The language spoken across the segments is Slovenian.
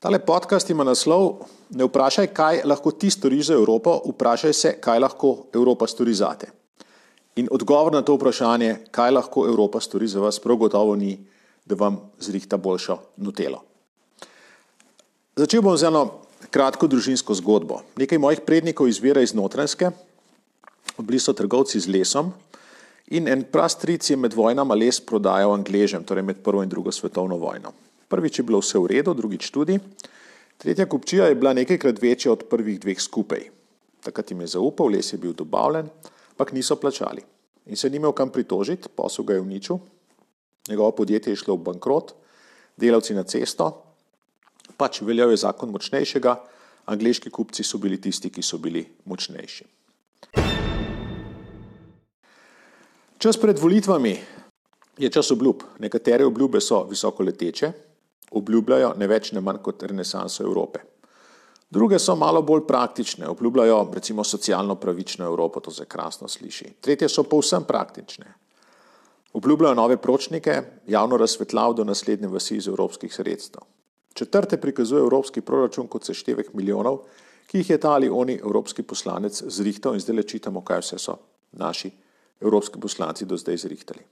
Tale podcast ima naslov: Ne vprašaj, kaj lahko ti storiš za Evropo, vprašaj se, kaj lahko Evropa stori za te. In odgovor na to vprašanje, kaj lahko Evropa stori za vas, prav gotovo ni, da vam zrihta boljšo nutelo. Začel bom z eno kratko družinsko zgodbo. Nekaj mojih prednikov izvira iz Notranske, bili so trgovci z lesom in en prastric je med vojnama les prodajal Angležem, torej med prvo in drugo svetovno vojno. Prvič je bilo vse v redu, drugič tudi. Tretja kupčija je bila nekajkrat večja od prvih dveh skupaj. Takrat jim je zaupal, les je bil dobavljen, ampak niso plačali. In se ni imel kam pritožiti, posel ga je uničil, njegovo podjetje je šlo v bankrot, delavci na cesto, pač veljal je zakon močnejšega, angliški kupci so bili tisti, ki so bili močnejši. Čas pred volitvami je čas obljub. Nekatere obljube so visoko leteče, obljubljajo ne več, ne manj kot renesanso Evrope. Druge so malo bolj praktične, obljubljajo recimo socialno pravično Evropo, to se krasno sliši. Tretje so povsem praktične. Obljubljajo nove pročnike, javno razsvetljav do naslednje vasi iz evropskih sredstev. Četrte prikazuje evropski proračun kot seštevek milijonov, ki jih je ta ali oni evropski poslanec zrihtal in zdaj le čitamo, kaj vse so naši evropski poslanci do zdaj zrihtali.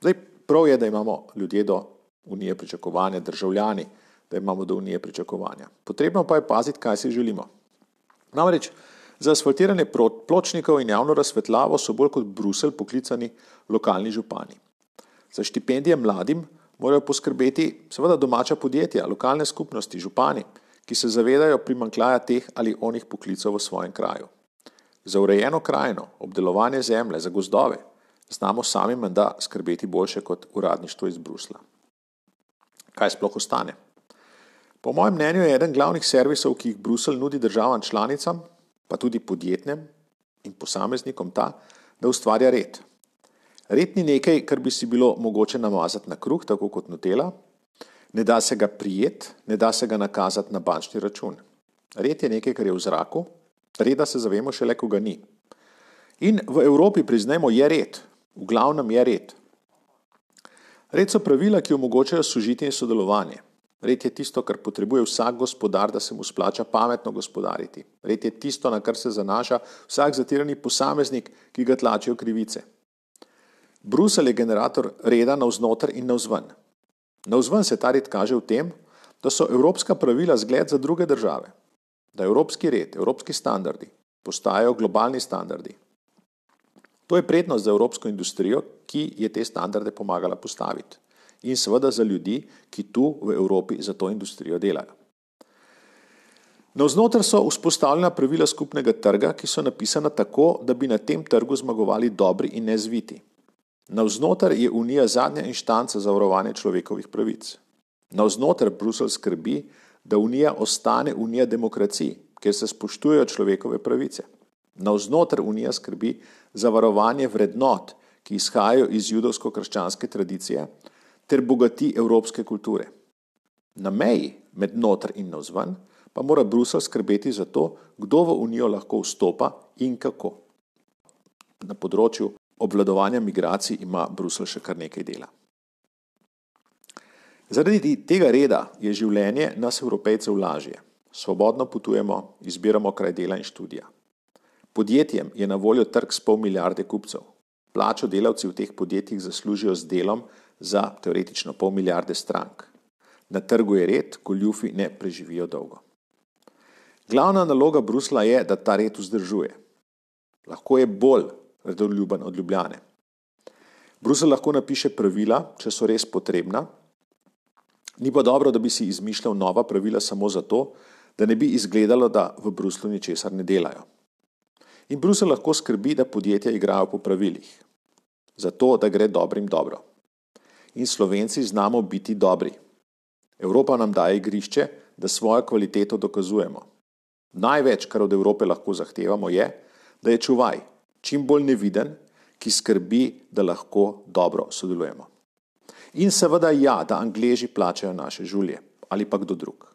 Zdaj, prav je, da imamo ljudje do unije pričakovanja, državljani, da imamo do unije pričakovanja. Potrebno pa je paziti, kaj si želimo. Namreč za asfaltiranje pločnikov in javno razsvetljavo so bolj kot Brusel poklicani lokalni župani. Za štipendije mladim morajo poskrbeti seveda domača podjetja, lokalne skupnosti, župani, ki se zavedajo primankljaja teh ali onih poklicov v svojem kraju. Za urejeno krajino, obdelovanje zemlje, za gozdove znamo sami menda skrbeti boljše kot uradništvo iz Brusla kaj sploh ostane. Po mojem mnenju je eden glavnih servisov, ki jih Bruselj nudi državam članicam, pa tudi podjetjem in posameznikom ta, da ustvarja red. Red ni nekaj, kar bi si bilo mogoče namazati na kruh, tako kot nutela, ne da se ga prijet, ne da se ga nakazati na bančni račun. Red je nekaj, kar je v zraku, reda se zavemo šele, ko ga ni. In v Evropi, priznajmo, je red, v glavnem je red. Red so pravila, ki omogočajo sožitje in sodelovanje. Red je tisto, kar potrebuje vsak gospodar, da se mu splača pametno gospodariti. Red je tisto, na kar se zanaša vsak zatirani posameznik, ki ga tlačijo krivice. Brusel je generator reda navznoter in navzven. Navzven se ta red kaže v tem, da so evropska pravila zgled za druge države, da evropski red, evropski standardi postajajo globalni standardi. To je prednost za evropsko industrijo, ki je te standarde pomagala postaviti. In seveda za ljudi, ki tu v Evropi za to industrijo delajo. Navznoter so vzpostavljena pravila skupnega trga, ki so napisana tako, da bi na tem trgu zmagovali dobri in nezviti. Navznoter je Unija zadnja inštanca za varovanje človekovih pravic. Navznoter Bruselj skrbi, da Unija ostane Unija demokracij, kjer se spoštujejo človekove pravice. Navznoter Unija skrbi za varovanje vrednot, ki izhajajo iz judovsko-krščanske tradicije, ter bogati evropske kulture. Na meji med notr in navzven pa mora Brusel skrbeti za to, kdo v Unijo lahko vstopa in kako. Na področju obvladovanja migracij ima Brusel še kar nekaj dela. Zaradi tega reda je življenje nas, evropejcev, lažje. Svobodno potujemo, izbiramo kraj dela in študija. Podjetjem je na voljo trg s pol milijarde kupcev. Plačo delavci v teh podjetjih zaslužijo z delom za teoretično pol milijarde strank. Na trgu je red, goljufi ne preživijo dolgo. Glavna naloga Brusla je, da ta red vzdržuje. Lahko je bolj redoljuben od Ljubljane. Brusel lahko napiše pravila, če so res potrebna. Ni pa dobro, da bi si izmišljal nova pravila samo zato, da ne bi izgledalo, da v Bruslu ničesar ne delajo. In Brusel lahko skrbi, da podjetja igrajo po pravilih, zato da gre dobrim dobro. In Slovenci znamo biti dobri. Evropa nam daje igrišče, da svojo kvaliteto dokazujemo. Največ, kar od Evrope lahko zahtevamo, je, da je čuvaj, čim bolj neviden, ki skrbi, da lahko dobro sodelujemo. In seveda ja, da Angleži plačajo naše žulje ali pa kdo drug.